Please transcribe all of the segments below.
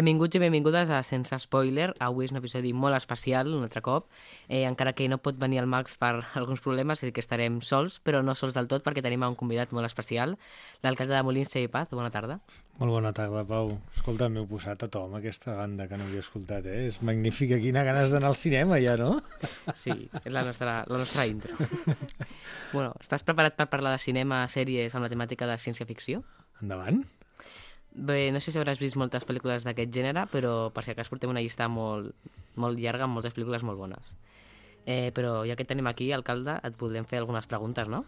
Benvinguts i benvingudes a Sense Spoiler. Avui és un episodi molt especial, un altre cop, eh, encara que no pot venir el Max per alguns problemes, és que estarem sols, però no sols del tot perquè tenim un convidat molt especial, l'alcalde de Molins, Xavi Paz. Bona tarda. Molt bona tarda, Pau. Escolta, m'heu posat a to amb aquesta banda que no havia escoltat, eh? És magnífica, quina ganes d'anar al cinema ja, no? Sí, és la nostra, la nostra intro. bueno, estàs preparat per parlar de cinema, sèries amb la temàtica de ciència-ficció? Endavant. Bé, no sé si hauràs vist moltes pel·lícules d'aquest gènere, però per si acas portem una llista molt, molt llarga amb moltes pel·lícules molt bones. Eh, però ja que tenim aquí, alcalde, et podrem fer algunes preguntes, no?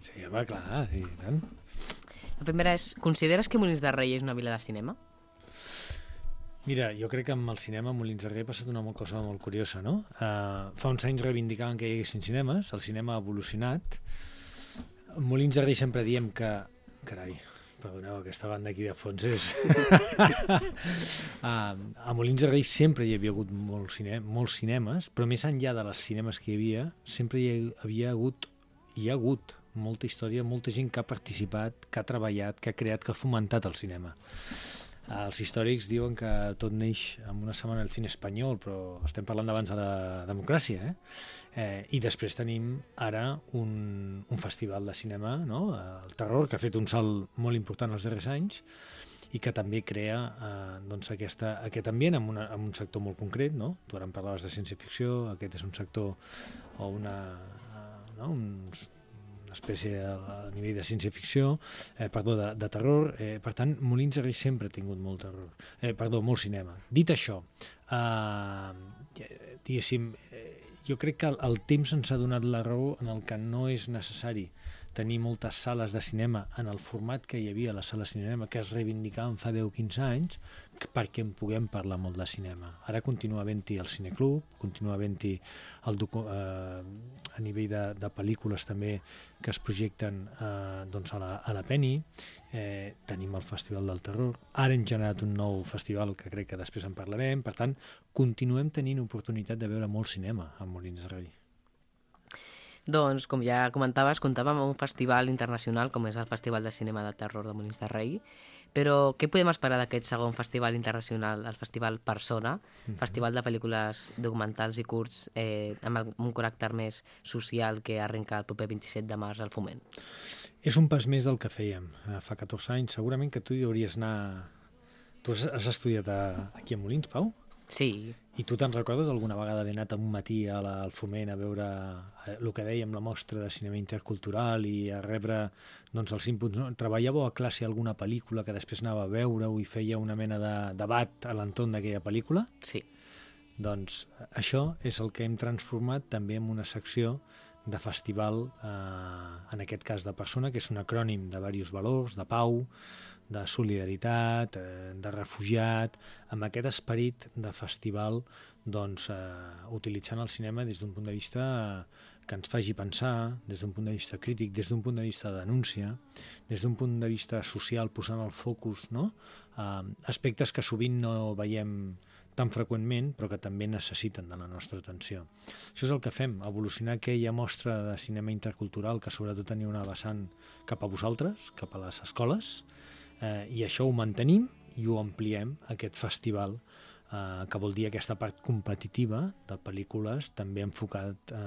Sí, home, clar, i tant. La primera és, consideres que Molins de Rei és una vila de cinema? Mira, jo crec que amb el cinema Molins de Rei ha passat una cosa molt curiosa, no? Uh, fa uns anys reivindicaven que hi haguessin cinemes, el cinema ha evolucionat. Molins de Rei sempre diem que... Carai, perdoneu, aquesta banda aquí de fons és... a, a Molins de Rei sempre hi havia hagut molts, cine, molts cinemes, però més enllà de les cinemes que hi havia, sempre hi havia hagut, hi ha hagut molta història, molta gent que ha participat, que ha treballat, que ha creat, que ha fomentat el cinema. Els històrics diuen que tot neix en una setmana al cine espanyol, però estem parlant d'abans de la democràcia, eh? eh? I després tenim ara un, un festival de cinema, no? el Terror, que ha fet un salt molt important els darrers anys, i que també crea eh, doncs aquesta, aquest ambient en, una, en un sector molt concret, no? Tu ara em parlaves de ciència-ficció, aquest és un sector o una, eh, no? uns, espècie a nivell de ciència-ficció, eh, perdó, de, de terror. Eh, per tant, Molins de Rei sempre ha tingut molt terror, eh, perdó, molt cinema. Dit això, eh, diguéssim, eh, jo crec que el, el temps ens ha donat la raó en el que no és necessari tenir moltes sales de cinema en el format que hi havia a la sala de cinema, que es reivindicaven fa 10-15 anys, perquè en puguem parlar molt de cinema. Ara continua havent-hi el cineclub, continua havent-hi eh, a nivell de, de pel·lícules també que es projecten eh, doncs a, la, a la Penny, eh, tenim el Festival del Terror, ara hem generat un nou festival que crec que després en parlarem, per tant, continuem tenint oportunitat de veure molt cinema a Molins de Rei. Doncs, com ja comentaves, comptàvem amb un festival internacional com és el Festival de Cinema de Terror de Molins de Rei, però què podem esperar d'aquest segon festival internacional, el Festival Persona, mm -hmm. festival de pel·lícules documentals i curts eh, amb un caràcter més social que arrenca el proper 27 de març al Foment? És un pas més del que fèiem eh, fa 14 anys. Segurament que tu hi hauries anar... Tu has, has estudiat a, aquí a Molins, Pau? Sí. I tu te'n recordes alguna vegada haver anat un matí a la, al Foment a veure eh, el que dèiem, la mostra de cinema intercultural i a rebre doncs, els inputs? No? Treballàveu a classe alguna pel·lícula que després anava a veure-ho i feia una mena de debat a l'entorn d'aquella pel·lícula? Sí. Doncs això és el que hem transformat també en una secció de festival, eh, en aquest cas de persona, que és un acrònim de diversos valors, de pau, de solidaritat, eh, de refugiat, amb aquest esperit de festival, doncs, eh, utilitzant el cinema des d'un punt de vista que ens faci pensar, des d'un punt de vista crític, des d'un punt de vista de denúncia, des d'un punt de vista social, posant el focus, no? Eh, aspectes que sovint no veiem tan freqüentment, però que també necessiten de la nostra atenció. Això és el que fem, evolucionar aquella mostra de cinema intercultural que sobretot tenia una vessant cap a vosaltres, cap a les escoles, eh, i això ho mantenim i ho ampliem, aquest festival, eh, que vol dir aquesta part competitiva de pel·lícules també enfocat eh,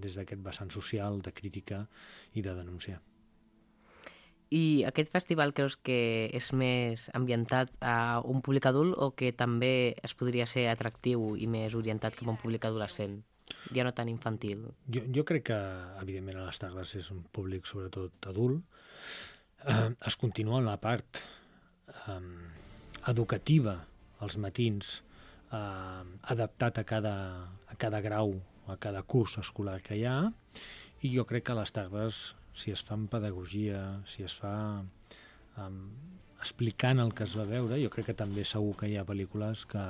des d'aquest vessant social, de crítica i de denúncia. I aquest festival creus que és més ambientat a un públic adult o que també es podria ser atractiu i més orientat cap a un públic adolescent? Ja no tan infantil. Jo, jo crec que, evidentment, a les Tardes és un públic sobretot adult. Eh, es continua en la part eh, educativa als matins, eh, adaptat a cada, a cada grau, a cada curs escolar que hi ha, i jo crec que a les tardes si es fa amb pedagogia, si es fa um, explicant el que es va veure, jo crec que també segur que hi ha pel·lícules que,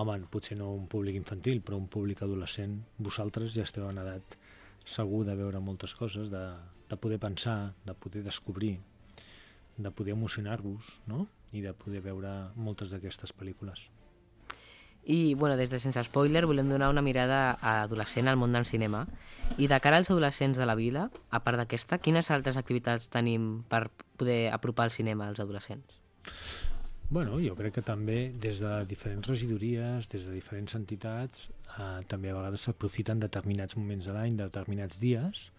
home, potser no un públic infantil, però un públic adolescent, vosaltres ja esteu en edat segur de veure moltes coses, de, de poder pensar, de poder descobrir, de poder emocionar-vos, no? i de poder veure moltes d'aquestes pel·lícules. I, bueno, des de Sense Spoiler volem donar una mirada adolescent al món del cinema. I de cara als adolescents de la vila, a part d'aquesta, quines altres activitats tenim per poder apropar el cinema als adolescents? Bueno, jo crec que també des de diferents regidories, des de diferents entitats, eh, també a vegades s'aprofiten determinats moments de l'any, determinats dies,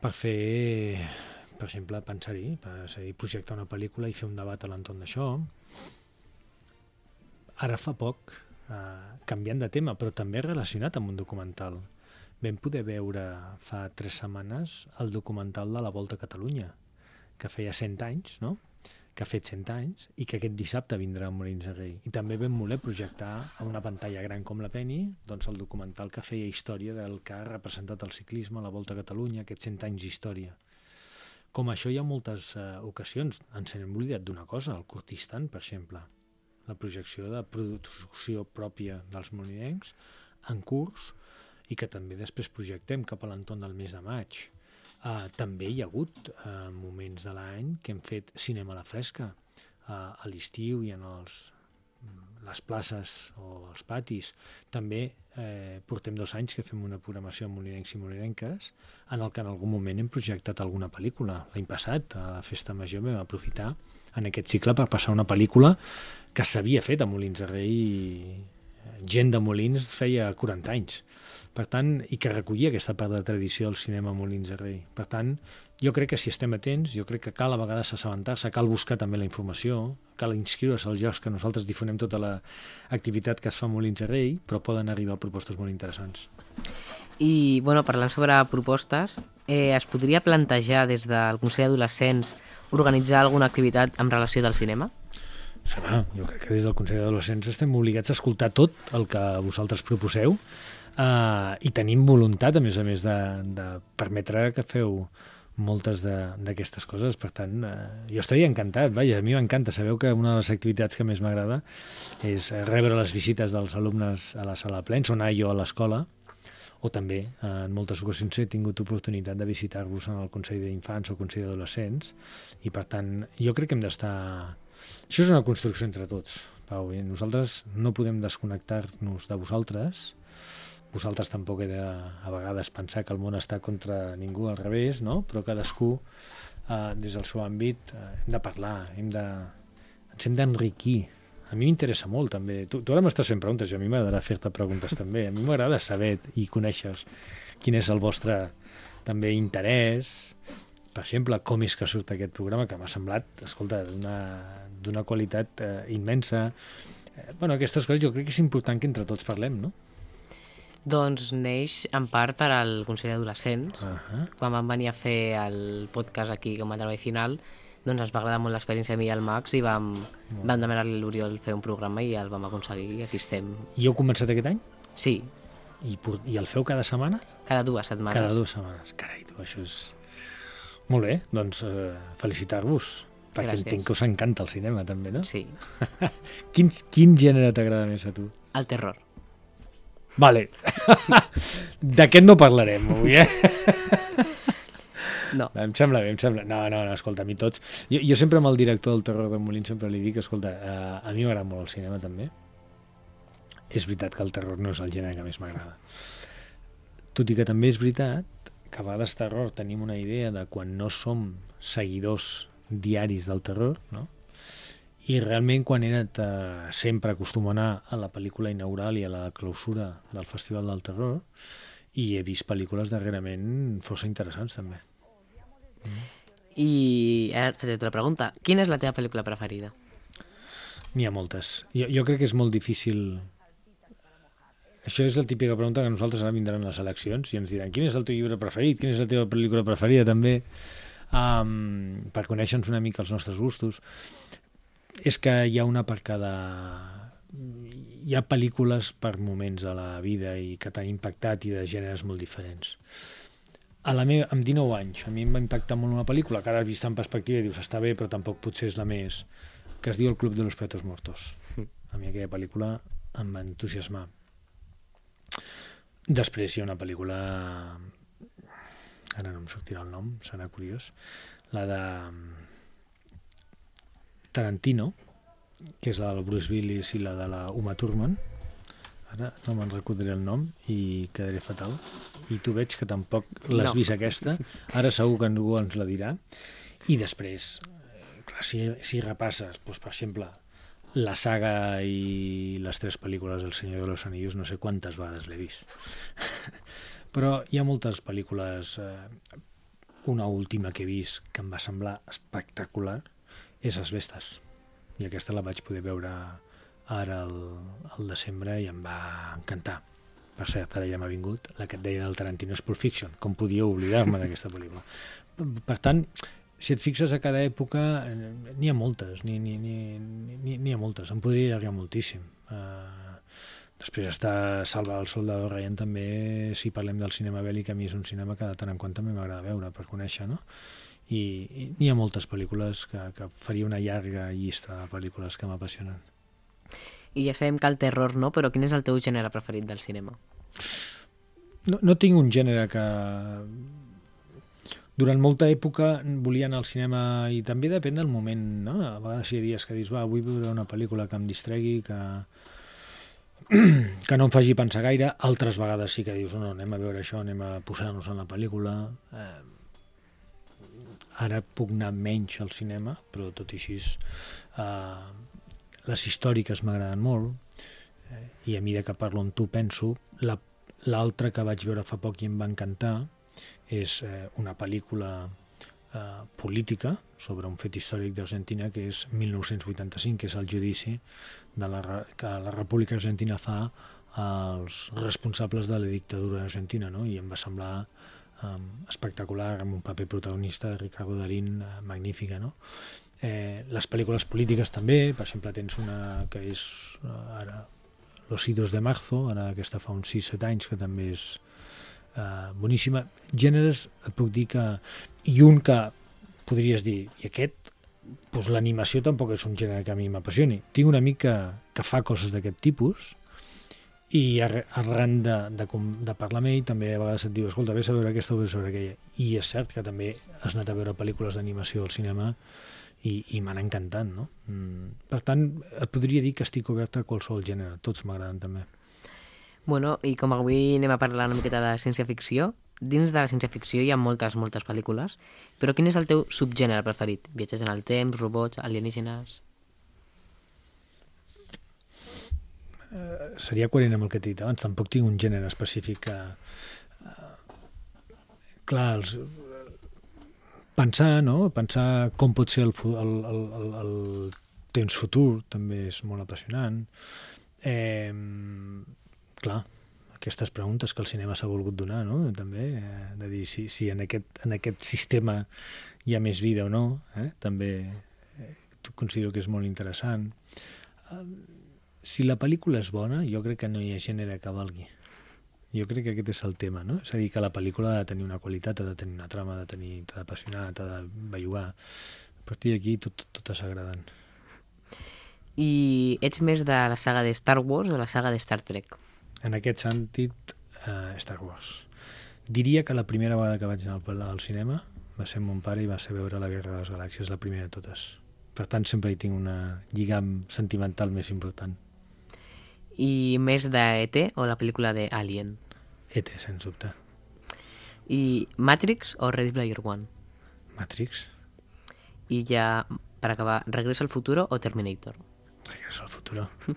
per fer, per exemple, pensar-hi, seguir projectar una pel·lícula i fer un debat a l'entorn d'això. Ara fa poc, eh, canviant de tema, però també relacionat amb un documental, vam poder veure fa tres setmanes el documental de la Volta a Catalunya, que feia 100 anys, no? que ha fet 100 anys i que aquest dissabte vindrà a Molins de Rei. I també vam voler projectar a una pantalla gran com la Penny doncs el documental que feia història del que ha representat el ciclisme la Volta a Catalunya, aquests 100 anys d'història. Com això hi ha moltes eh, ocasions. Ens hem oblidat d'una cosa, el Kurdistan, per exemple. La projecció de producció pròpia dels molinencs en curs i que també després projectem cap a l'entorn del mes de maig Uh, també hi ha hagut uh, moments de l'any que hem fet cinema a la fresca, uh, a l'estiu i en els, les places o els patis. També eh, portem dos anys que fem una programació amb molinencs i molinenques en el que en algun moment hem projectat alguna pel·lícula. L'any passat, a la Festa Major, vam aprofitar en aquest cicle per passar una pel·lícula que s'havia fet a Molins de Rei gent de Molins feia 40 anys per tant, i que recollia aquesta part de tradició del cinema Molins de Rei. Per tant, jo crec que si estem atents, jo crec que cal a vegades assabentar-se, cal buscar també la informació, cal inscriure's als jocs que nosaltres difonem tota l'activitat que es fa a Molins de Rei, però poden arribar propostes molt interessants. I, bueno, parlant sobre propostes, eh, es podria plantejar des del Consell d'Adolescents organitzar alguna activitat en relació del cinema? Serà, jo crec que des del Consell d'Adolescents estem obligats a escoltar tot el que vosaltres proposeu, Uh, I tenim voluntat, a més a més, de, de permetre que feu moltes d'aquestes coses, per tant, uh, jo estaria encantat, vaja, a mi m'encanta, sabeu que una de les activitats que més m'agrada és rebre les visites dels alumnes a la sala plens, on jo a l'escola, o també uh, en moltes ocasions he tingut oportunitat de visitar-vos en el Consell d'Infants o el Consell d'Adolescents, i per tant, jo crec que hem d'estar... Això és una construcció entre tots, Pau, i nosaltres no podem desconnectar-nos de vosaltres, vosaltres tampoc he de, a vegades, pensar que el món està contra ningú, al revés, no? però cadascú, eh, des del seu àmbit, eh, hem de parlar, hem de, ens hem d'enriquir. A mi m'interessa molt, també. Tu, tu ara m'estàs fent preguntes i a mi m'agradarà fer-te preguntes també. A mi m'agrada saber i conèixer quin és el vostre també interès, per exemple, com és que surt aquest programa, que m'ha semblat, escolta, d'una qualitat eh, immensa. Eh, bueno, aquestes coses jo crec que és important que entre tots parlem, no? Doncs neix en part per al Consell d'Adolescents. Uh -huh. Quan vam venir a fer el podcast aquí com a treball final, doncs ens va agradar molt l'experiència a mi i al Max i vam, uh vam demanar-li a l'Oriol fer un programa i el vam aconseguir i aquí estem. I heu començat aquest any? Sí. I, I el feu cada setmana? Cada dues setmanes. Cada dues setmanes. Carai, tu, això és... Molt bé, doncs eh, felicitar-vos. Perquè Gràcies. entenc que us encanta el cinema, també, no? Sí. quin, quin gènere t'agrada més a tu? El terror. Vale. D'aquest no parlarem avui, eh? No. Em sembla bé, em sembla... No, no, no, escolta, a mi tots... Jo, jo sempre amb el director del Terror de Molins sempre li dic, escolta, uh, a mi m'agrada molt el cinema també. És veritat que el terror no és el gènere que més m'agrada. Tot i que també és veritat que a vegades terror tenim una idea de quan no som seguidors diaris del terror, no? I realment quan he anat eh, sempre acostumo a anar a la pel·lícula inaugural i a la clausura del Festival del Terror i he vist pel·lícules darrerament força interessants també. I ara et faré la pregunta. Quina és la teva pel·lícula preferida? N'hi ha moltes. Jo, jo crec que és molt difícil... Això és la típica pregunta que nosaltres ara vindran les eleccions i ens diran quin és el teu llibre preferit, quina és la teva pel·lícula preferida també, um, per conèixer-nos una mica els nostres gustos és que hi ha una per cada... Hi ha pel·lícules per moments de la vida i que t'han impactat i de gèneres molt diferents. A la meva, amb 19 anys, a mi em va impactar molt una pel·lícula que ara vist en perspectiva i dius està bé, però tampoc potser és la més, que es diu El Club de los Pretos Mortos. A mi aquella pel·lícula em va entusiasmar. Després hi ha una pel·lícula ara no em sortirà el nom, serà curiós, la de Tarantino, que és la del Bruce Willis i la de la Uma Thurman, ara no me'n recordaré el nom i quedaré fatal i tu veig que tampoc l'has no. vist aquesta ara segur que ningú ens la dirà i després si, si repasses, doncs, per exemple, la saga i les tres pel·lícules del Senyor de los Anillos, no sé quantes vegades l'he vist. Però hi ha moltes pel·lícules... Eh, una última que he vist que em va semblar espectacular és Asbestes. I aquesta la vaig poder veure ara al, al desembre i em va encantar. Per cert, ara ja m'ha vingut la que et deia del Tarantino és Pulp Fiction. Com podia oblidar-me d'aquesta pel·lícula? Per tant, si et fixes a cada època, n'hi ha moltes, n'hi ha moltes, em podria allargar moltíssim. Uh, després està Salva el Soldado Ryan també, si parlem del cinema bèl·lic, a mi és un cinema que de tant en quant també m'agrada veure per conèixer, no? I, n'hi ha moltes pel·lícules que, que faria una llarga llista de pel·lícules que m'apassionen. I ja sabem que el terror no, però quin és el teu gènere preferit del cinema? No, no tinc un gènere que durant molta època volia anar al cinema i també depèn del moment, no? A vegades hi ha dies que dius, va, vull veure una pel·lícula que em distregui, que, que no em faci pensar gaire, altres vegades sí que dius, no, anem a veure això, anem a posar-nos en la pel·lícula. Eh, ara puc anar menys al cinema, però tot i així eh, les històriques m'agraden molt, eh, i a mesura que parlo amb tu penso, l'altra la, que vaig veure fa poc i em va encantar, és eh, una pel·lícula eh, política sobre un fet històric d'Argentina que és 1985, que és el judici de la, que la República Argentina fa als responsables de la dictadura argentina, no? i em va semblar eh, espectacular, amb un paper protagonista de Ricardo Darín eh, magnífica. No? Eh, les pel·lícules polítiques també, per exemple tens una que és eh, ara Los idos de marzo, ara aquesta fa uns 6-7 anys, que també és eh, boníssima. Gèneres, et puc dir que... I un que podries dir, i aquest, doncs l'animació tampoc és un gènere que a mi m'apassioni. Tinc un amic que, que fa coses d'aquest tipus i arran de, de, de parlar amb ell també a vegades et diu, escolta, vés a veure aquesta o veure aquella. I és cert que també has anat a veure pel·lícules d'animació al cinema i, i m'han encantat, no? Mm. Per tant, et podria dir que estic obert a qualsevol gènere, tots m'agraden també. Bueno, i com avui anem a parlar una miqueta de ciència-ficció, dins de la ciència-ficció hi ha moltes, moltes pel·lícules, però quin és el teu subgènere preferit? Viatges en el temps, robots, alienígenes... Uh, seria coherent amb el que t'he dit abans, tampoc tinc un gènere específic que... Uh, clar, els, pensar, no? Pensar com pot ser el, el, el, el, el temps futur també és molt apassionant. Eh, clar, aquestes preguntes que el cinema s'ha volgut donar, no? també, eh, de dir si, si en, aquest, en aquest sistema hi ha més vida o no, eh? també eh, considero que és molt interessant. Eh, si la pel·lícula és bona, jo crec que no hi ha gènere que valgui. Jo crec que aquest és el tema, no? És a dir, que la pel·lícula ha de tenir una qualitat, ha de tenir una trama, ha de tenir, t'ha d'apassionar, t'ha de bellugar. A partir d'aquí tot, tot, tot és agradant. I ets més de la saga de Star Wars o de la saga de Star Trek? En aquest sentit, eh, Star Wars. Diria que la primera vegada que vaig anar al, al cinema va ser mon pare i va ser veure La Guerra de les Galàxies, la primera de totes. Per tant, sempre hi tinc una lligam sentimental més important. I més de E.T. o la pel·lícula de Alien? E.T., sens dubte. I Matrix o Ready Player One? Matrix. I ja, per acabar, Regreso al futuro o Terminator? Regreso al futuro.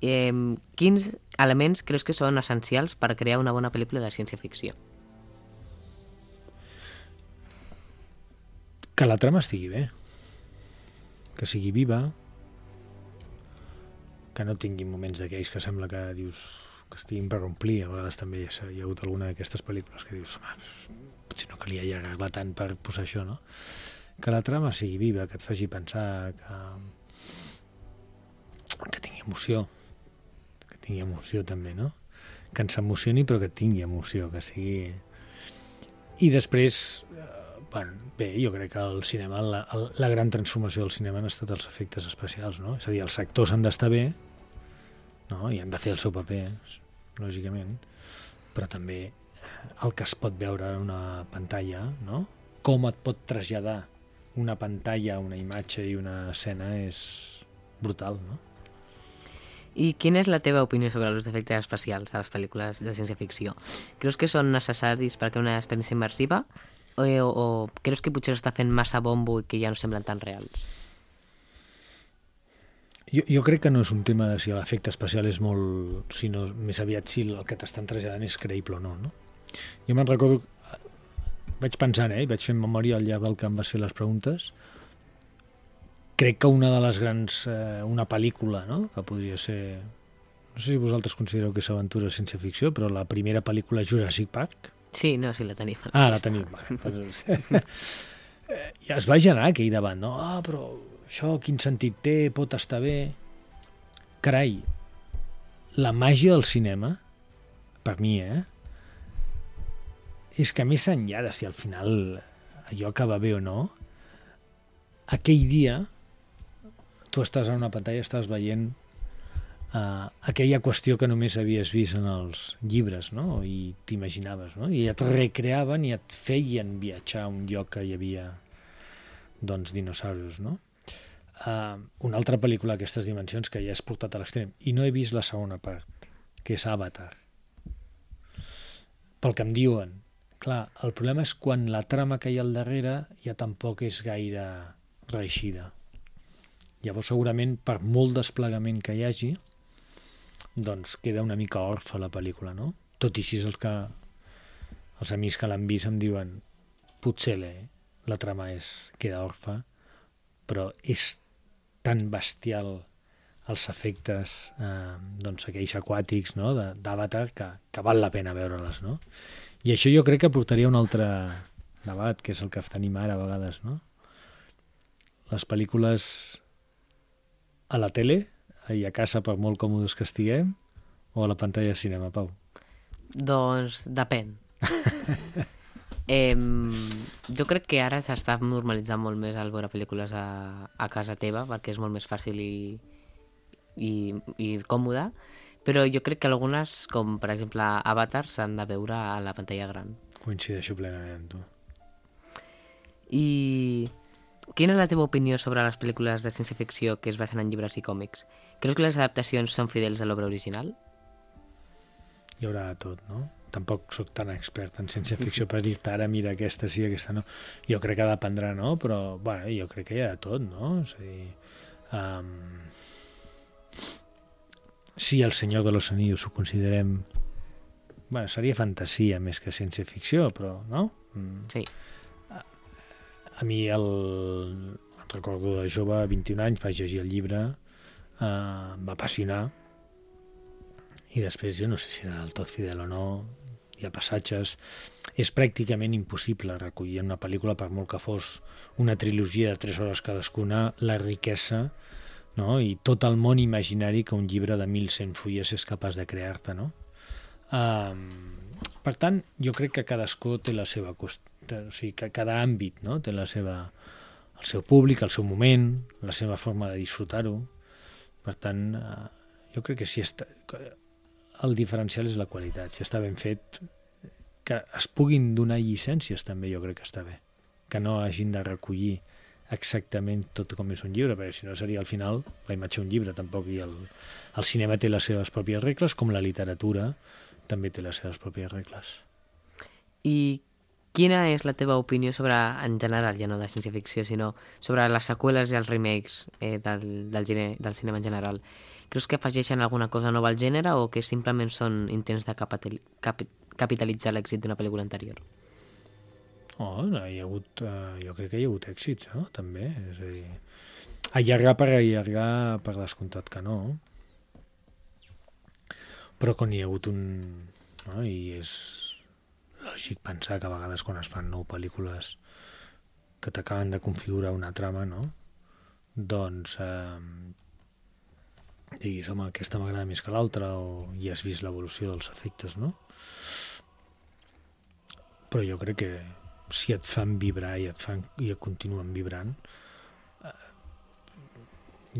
eh, quins elements creus que són essencials per crear una bona pel·lícula de ciència-ficció? Que la trama estigui bé, que sigui viva, que no tingui moments d'aquells que sembla que dius que estiguin per omplir, a vegades també hi ha, hi ha hagut alguna d'aquestes pel·lícules que dius ah, potser no calia allargar-la tant per posar això, no? Que la trama sigui viva, que et faci pensar, que, que tingui emoció, tingui emoció també, no? Que ens emocioni però que tingui emoció, que sigui... I després, eh, bueno, bé, jo crec que el cinema, la, la gran transformació del cinema han estat els efectes especials, no? És a dir, els actors han d'estar bé, no? i han de fer el seu paper, lògicament, però també el que es pot veure en una pantalla, no? com et pot traslladar una pantalla, una imatge i una escena és brutal, no? I quina és la teva opinió sobre els efectes especials a les pel·lícules de ciència-ficció? Creus que són necessaris perquè una experiència immersiva? O, o, o creus que potser està fent massa bombo i que ja no semblen tan reals? Jo, jo crec que no és un tema de si l'efecte especial és molt... sinó més aviat si el que t'estan traslladant és creïble o no, no? Jo me'n recordo... Vaig pensant, eh? Vaig fent memòria al llarg del que em vas fer les preguntes. Crec que una de les grans... Eh, una pel·lícula, no?, que podria ser... No sé si vosaltres considereu que és aventura sense ficció, però la primera pel·lícula Jurassic Park... Sí, no, sí, la tenim. Ah, la tenim. Va, I es va generar aquell debat, no? Ah, però això quin sentit té, pot estar bé... Carai, la màgia del cinema, per mi, eh, és que més enllà de si al final allò acaba bé o no, aquell dia tu estàs en una pantalla, estàs veient uh, aquella qüestió que només havies vist en els llibres, no? I t'imaginaves, no? I et recreaven i et feien viatjar a un lloc que hi havia doncs, dinosaures, no? Uh, una altra pel·lícula d'aquestes dimensions que ja has portat a l'extrem i no he vist la segona part que és Avatar pel que em diuen clar, el problema és quan la trama que hi ha al darrere ja tampoc és gaire reeixida llavors segurament per molt desplegament que hi hagi doncs queda una mica orfa la pel·lícula no? tot i així els que els amics que l'han vist em diuen potser la trama és, queda orfa però és tan bestial els efectes eh, doncs aquells aquàtics no? d'Avatar que, que val la pena veure-les no? i això jo crec que portaria un altre debat que és el que tenim ara a vegades no? les pel·lícules a la tele i a casa per molt còmodes que estiguem o a la pantalla de cinema, Pau? Doncs depèn. Eh, jo crec que ara s'està normalitzant molt més el veure pel·lícules a, a casa teva perquè és molt més fàcil i, i, i còmode, però jo crec que algunes, com per exemple Avatar, s'han de veure a la pantalla gran. Coincideixo plenament amb tu. I quina és la teva opinió sobre les pel·lícules de ciència-ficció que es basen en llibres i còmics? Creus que les adaptacions són fidels a l'obra original? Hi haurà tot, no? Tampoc sóc tan expert en ciència-ficció per dir-te ara mira aquesta sí, aquesta no. Jo crec que dependrà, no? Però, bueno, jo crec que hi ha de tot, no? És a dir, um, si el Senyor de los Anillos ho considerem... Bueno, seria fantasia més que ciència-ficció, però, no? Mm. Sí. A, a mi, el, recordo de jove, 21 anys, vaig llegir el llibre, uh, em va apassionar, i després jo no sé si era del tot fidel o no, hi ha passatges... És pràcticament impossible recollir en una pel·lícula, per molt que fos una trilogia de tres hores cadascuna, la riquesa no? i tot el món imaginari que un llibre de 1.100 fulles és capaç de crear-te. No? Um, per tant, jo crec que cadascú té la seva... Cost... O sigui, que cada àmbit no? té la seva, el seu públic, el seu moment, la seva forma de disfrutar-ho. Per tant, uh, jo crec que si està, el diferencial és la qualitat. Si està ben fet, que es puguin donar llicències també jo crec que està bé. Que no hagin de recollir exactament tot com és un llibre, perquè si no seria al final la imatge d'un llibre tampoc. I el, el cinema té les seves pròpies regles, com la literatura també té les seves pròpies regles. I quina és la teva opinió sobre, en general, ja no de ciència-ficció, sinó sobre les seqüeles i els remakes eh, del, del, gene, del cinema en general? Creus que afegeixen alguna cosa nova al gènere o que simplement són intents de capitalitzar l'èxit d'una pel·lícula anterior? Oh, hi ha hagut, uh, jo crec que hi ha hagut èxits, no? també. És a dir, allargar per allargar, per descomptat que no. Però quan hi ha hagut un... No? I és lògic pensar que a vegades quan es fan nou pel·lícules que t'acaben de configurar una trama, no? doncs eh, diguis, home, aquesta m'agrada més que l'altra o ja has vist l'evolució dels efectes, no? Però jo crec que si et fan vibrar i et, fan, i et continuen vibrant eh,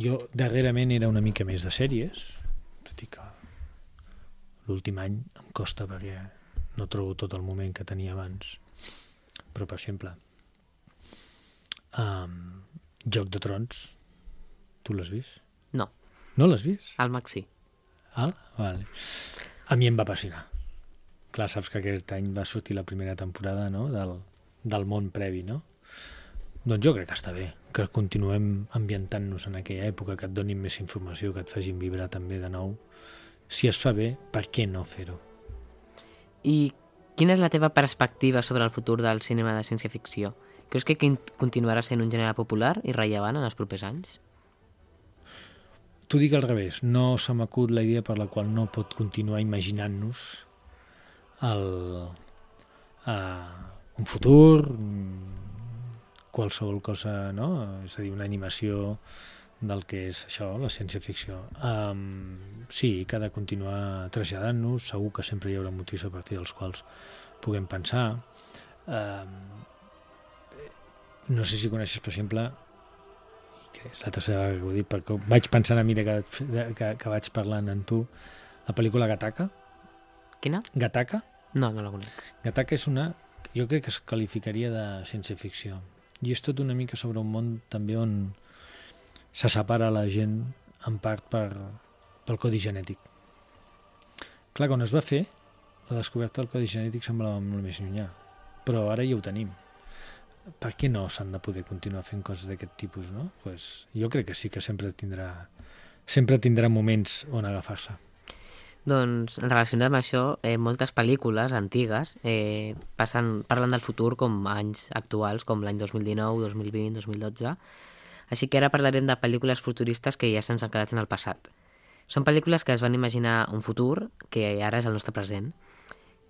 jo darrerament era una mica més de sèries tot i que l'últim any em costa perquè no trobo tot el moment que tenia abans però per exemple um, Joc de Trons tu l'has vist? No l'has vist? Al Maxi. Ah, vale. A mi em va apassionar. Clar, saps que aquest any va sortir la primera temporada no? del, del món previ, no? Doncs jo crec que està bé, que continuem ambientant-nos en aquella època, que et donin més informació, que et facin vibrar també de nou. Si es fa bé, per què no fer-ho? I quina és la teva perspectiva sobre el futur del cinema de ciència-ficció? Creus que continuarà sent un gènere popular i rellevant en els propers anys? T'ho dic al revés, no se m'acut la idea per la qual no pot continuar imaginant-nos el, uh, un futur, qualsevol cosa, no? És a dir, una animació del que és això, la ciència-ficció. Um, sí, que ha de continuar traslladant-nos, segur que sempre hi haurà motius a partir dels quals puguem pensar. Um, no sé si coneixes, per exemple, és la tercera vegada que ho dic, perquè vaig pensant a mesura que, que, que vaig parlant amb tu, la pel·lícula Gataca. Quina? Gataca? No, no la conec. Gataca és una, jo crec que es qualificaria de ciència-ficció. I és tot una mica sobre un món també on se separa la gent en part per, pel codi genètic. Clar, quan es va fer, la descoberta del codi genètic semblava molt més llunyà, però ara ja ho tenim. Per què no s'han de poder continuar fent coses d'aquest tipus, no? Pues, jo crec que sí que sempre tindrà, sempre tindrà moments on agafar-se. Doncs, relacionat amb això, eh, moltes pel·lícules antigues eh, passen, parlen del futur com anys actuals, com l'any 2019, 2020, 2012. Així que ara parlarem de pel·lícules futuristes que ja se'ns han quedat en el passat. Són pel·lícules que es van imaginar un futur que ara és el nostre present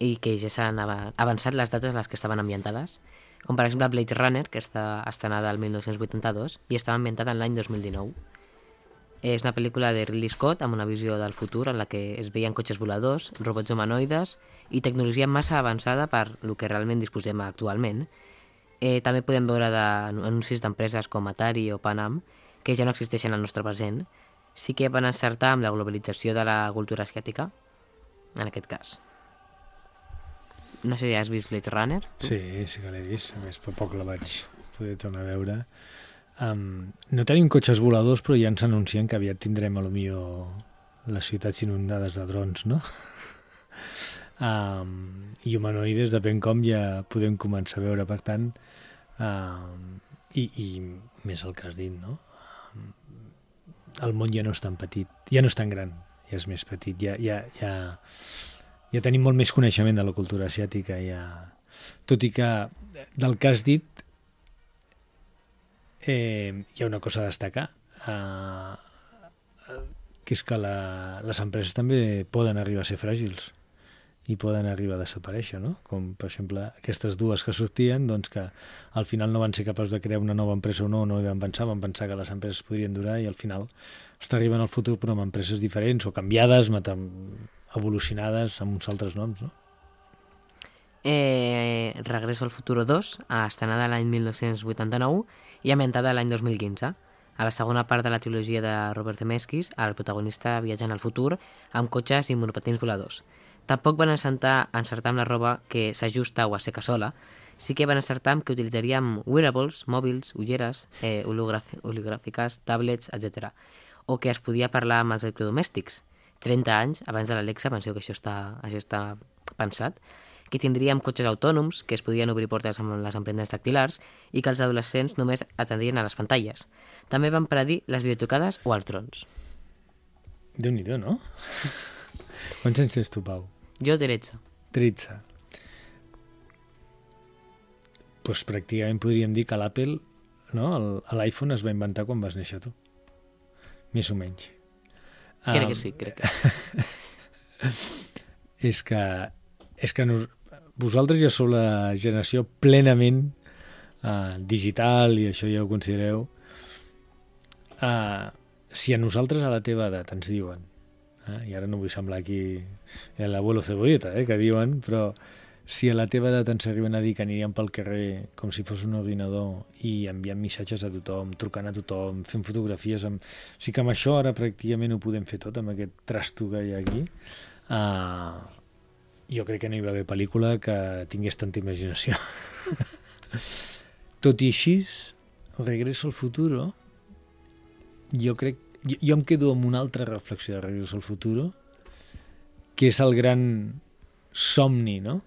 i que ja s'han ava- avançat les dates a les que estaven ambientades, com per exemple Blade Runner, que està estrenada el 1982 i estava ambientada en l'any 2019. És una pel·lícula de Ridley Scott amb una visió del futur en la que es veien cotxes voladors, robots humanoides i tecnologia massa avançada per lo que realment disposem actualment. Eh, també podem veure de, anuncis d'empreses com Atari o Panam que ja no existeixen al nostre present. Sí que van encertar amb la globalització de la cultura asiàtica, en aquest cas. No sé si has vist Blade Runner? Sí, sí que l'he vist. A més, fa poc la vaig poder tornar a veure. Um, no tenim cotxes voladors, però ja ens anuncien que aviat tindrem a lo millor les ciutats inundades de drons, no? Um, I humanoides, depèn com, ja podem començar a veure. Per tant, um, i, i més el que has dit, no? Um, el món ja no és tan petit, ja no és tan gran, ja és més petit, ja, ja, ja, ja tenim molt més coneixement de la cultura asiàtica, ja... tot i que del que has dit eh, hi ha una cosa a destacar, eh, que és que la, les empreses també poden arribar a ser fràgils i poden arribar a desaparèixer, no? Com, per exemple, aquestes dues que sortien, doncs que al final no van ser capaços de crear una nova empresa o no, no hi van pensar, van pensar que les empreses podrien durar i al final està arribant al futur però amb empreses diferents o canviades, evolucionades amb uns altres noms, no? Eh, Regreso al futuro 2, estrenada l'any 1989 i ambientada l'any 2015. A la segona part de la trilogia de Robert Zemeckis, el protagonista viatja en el futur amb cotxes i monopatins voladors. Tampoc van encertar, encertar amb la roba que s'ajusta o asseca sola, sí que van encertar amb que utilitzaríem wearables, mòbils, ulleres, eh, hologràfiques, tablets, etc. O que es podia parlar amb els electrodomèstics. 30 anys abans de l'Alexa, penseu que això està, això està pensat, que tindríem cotxes autònoms, que es podrien obrir portes amb les empremtes dactilars i que els adolescents només atendrien a les pantalles. També van predir les videotocades o els drons. Déu-n'hi-do, no? Quants anys tens tu, Pau? Jo 13. 13. Doncs pràcticament podríem dir que l'Apple, no? L'iPhone es va inventar quan vas néixer tu. Més o menys. Crec que sí, crec que És que, és que nos, vosaltres ja sou la generació plenament uh, digital i això ja ho considereu. Uh, si a nosaltres a la teva edat ens diuen, eh, i ara no vull semblar aquí l'abuelo cebolleta, eh, que diuen, però si a la teva edat ens arriben a dir que aniríem pel carrer com si fos un ordinador i enviant missatges a tothom, trucant a tothom, fent fotografies... Amb... O sigui que amb això ara pràcticament ho podem fer tot, amb aquest trasto que hi ha aquí. Uh, jo crec que no hi va haver pel·lícula que tingués tanta imaginació. Tot i així, Regreso al futuro, jo crec... Jo, jo em quedo amb una altra reflexió de Regreso al futuro, que és el gran somni, no?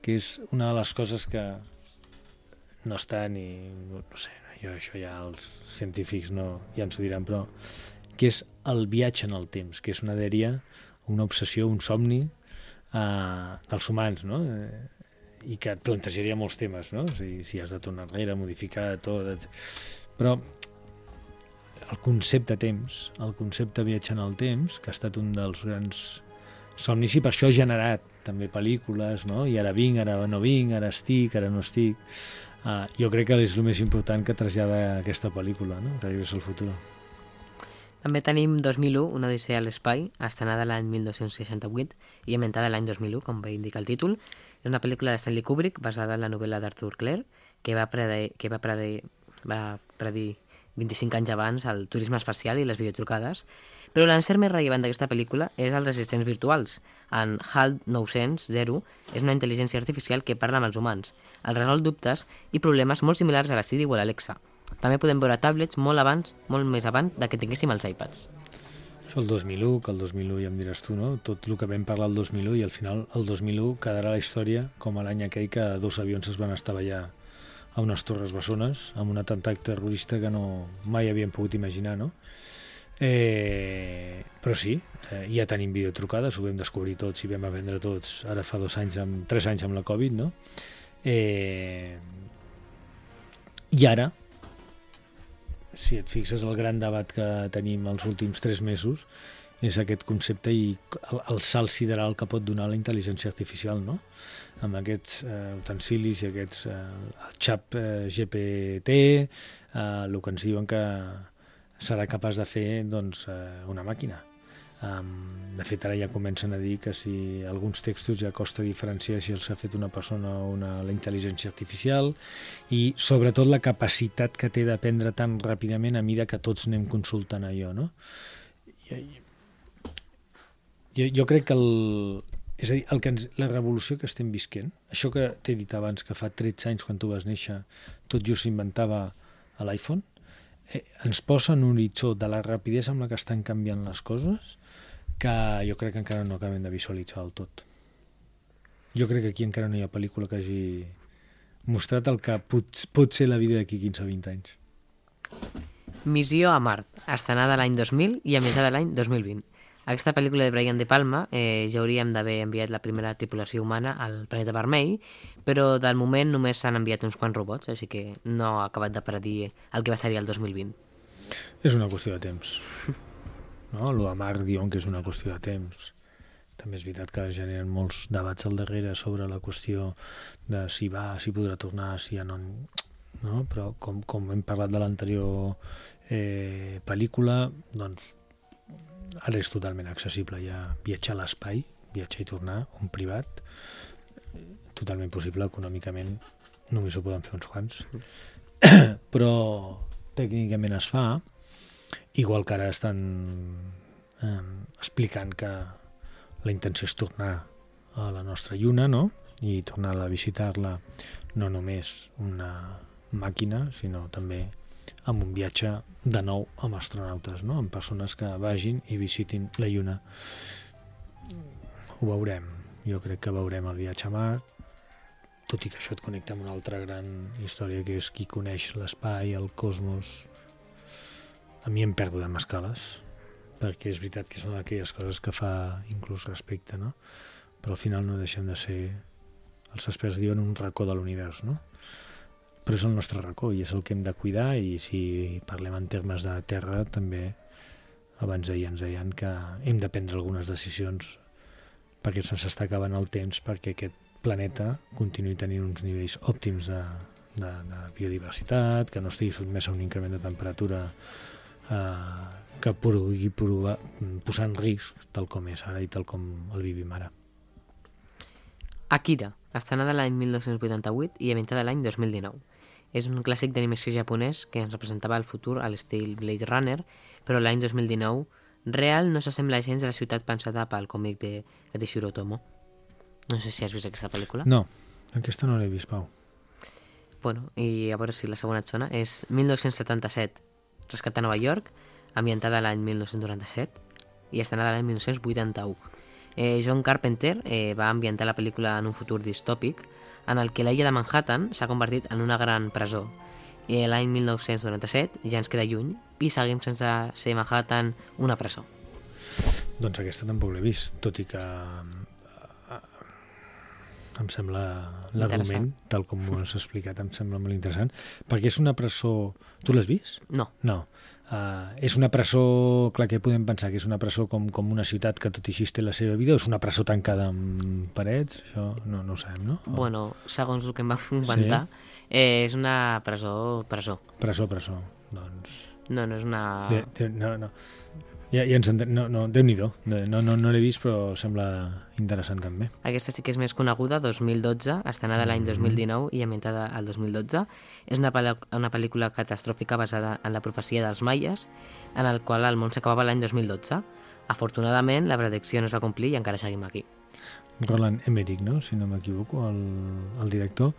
Que és una de les coses que, no està ni... no sé, jo això ja els científics no, ja ens ho diran, però que és el viatge en el temps, que és una dèria, una obsessió, un somni eh, dels humans, no? Eh, i que et plantejaria molts temes, no? Si, si has de tornar enrere, modificar tot... Et... Però el concepte temps, el concepte viatge en el temps, que ha estat un dels grans somnis i per això ha generat també pel·lícules, no? I ara vinc, ara no vinc, ara estic, ara no estic. Uh, jo crec que és el més important que trasllada aquesta pel·lícula, no? Regreso al futur. També tenim 2001, una odissea a l'espai, estrenada l'any 1268 i inventada l'any 2001, com bé indica el títol. És una pel·lícula de Stanley Kubrick basada en la novel·la d'Arthur Clare, que va predir, que va predir, va predir 25 anys abans el turisme espacial i les videotrucades, però l'encert més rellevant d'aquesta pel·lícula és els assistents virtuals. En HAL 900 és una intel·ligència artificial que parla amb els humans, els resol dubtes i problemes molt similars a la Siri o a l'Alexa. També podem veure tablets molt abans, molt més abans de que tinguéssim els iPads. Això el 2001, que el 2001 ja em diràs tu, no? Tot el que vam parlar el 2001 i al final el 2001 quedarà la història com l'any aquell que dos avions es van estavellar a unes torres bessones amb un atemptat terrorista que no mai havíem pogut imaginar, no? Eh, però sí, eh, ja tenim videotrucades, ho vam descobrir tots i vam aprendre tots ara fa dos anys, amb, tres anys amb la Covid, no? Eh, I ara, si et fixes, el gran debat que tenim els últims tres mesos és aquest concepte i el, el salt sideral que pot donar la intel·ligència artificial, no? amb aquests eh, utensilis i aquests eh, el xap eh, GPT, eh, el que ens diuen que serà capaç de fer doncs, eh, una màquina. Um, de fet, ara ja comencen a dir que si alguns textos ja costa diferenciar si els ha fet una persona o una, la intel·ligència artificial i sobretot la capacitat que té d'aprendre tan ràpidament a mida que tots anem consultant allò, no? Jo, jo crec que el, és a dir, el que ens, la revolució que estem visquent, això que t'he dit abans, que fa 13 anys quan tu vas néixer, tot just s'inventava l'iPhone, ens posa en un horitzó de la rapidesa amb la que estan canviant les coses que jo crec que encara no acabem de visualitzar del tot. Jo crec que aquí encara no hi ha pel·lícula que hagi mostrat el que pot, pot ser la vida d'aquí 15 o 20 anys. Missió a Mart, estrenada l'any 2000 i ambientada l'any 2020. Aquesta pel·lícula de Brian De Palma eh, ja hauríem d'haver enviat la primera tripulació humana al planeta vermell, però del moment només s'han enviat uns quants robots, així que no ha acabat de predir el que va ser el 2020. És una qüestió de temps. No? Lo de Marc diuen que és una qüestió de temps. També és veritat que generen molts debats al darrere sobre la qüestió de si va, si podrà tornar, si ja no... no? Però com, com hem parlat de l'anterior eh, pel·lícula, doncs ara és totalment accessible ja viatjar a l'espai, viatjar i tornar, un privat, totalment possible econòmicament, només ho poden fer uns quants. Però tècnicament es fa, igual que ara estan eh, explicant que la intenció és tornar a la nostra lluna, no? I tornar a visitar-la no només una màquina, sinó també amb un viatge de nou amb astronautes, no? amb persones que vagin i visitin la lluna. Ho veurem. Jo crec que veurem el viatge a Mart, tot i que això et connecta amb una altra gran història que és qui coneix l'espai, el cosmos, a mi em perdo de mascales, perquè és veritat que són aquelles coses que fa inclús respecte, no? Però al final no deixem de ser, els experts diuen, un racó de l'univers, no? Però és el nostre racó i és el que hem de cuidar i si parlem en termes de terra també abans d'ahir ens deien que hem de prendre algunes decisions perquè se'ns està acabant el temps perquè aquest planeta continuï tenint uns nivells òptims de, de, de biodiversitat, que no estigui sotmès a un increment de temperatura eh, que pugui provar, posar en risc tal com és ara i tal com el vivim ara. Akira, estrenada l'any 1988 i ambientada l'any 2019. És un clàssic d'animació japonès que ens representava el futur a l'estil Blade Runner, però l'any 2019 real no s'assembla gens a la ciutat pensada pel còmic de Katishiro Tomo. No sé si has vist aquesta pel·lícula. No, aquesta no l'he vist, Pau. Bueno, i a veure si la segona et sona. És 1977, Rescat a Nova York, ambientada l'any 1997 i estrenada l'any 1981. Eh, John Carpenter eh, va ambientar la pel·lícula en un futur distòpic en el que l'illa de Manhattan s'ha convertit en una gran presó. I l'any 1997 ja ens queda lluny i seguim sense ser Manhattan una presó. Doncs aquesta tampoc l'he vist, tot i que em sembla l'argument, tal com ho has explicat, em sembla molt interessant, perquè és una presó... Tu l'has vist? No. No. Uh, és una presó, clar, que podem pensar que és una presó com, com una ciutat que tot i així té la seva vida, és una presó tancada amb parets? Això no, no ho sabem, no? O... Bueno, segons el que em va inventar, sí. eh, és una presó, presó. Presó, presó, doncs... No, no és una... De, de, no, no. Ja, ja ens entenem. No, no, Déu-n'hi-do. No, no, no l'he vist, però sembla interessant també. Aquesta sí que és més coneguda, 2012, estrenada l'any 2019 i ambientada al 2012. És una, una pel·lícula catastròfica basada en la profecia dels maies, en el qual el món s'acabava l'any 2012. Afortunadament, la predicció no es va complir i encara seguim aquí. Roland Emmerich, no? si no m'equivoco, el, el director.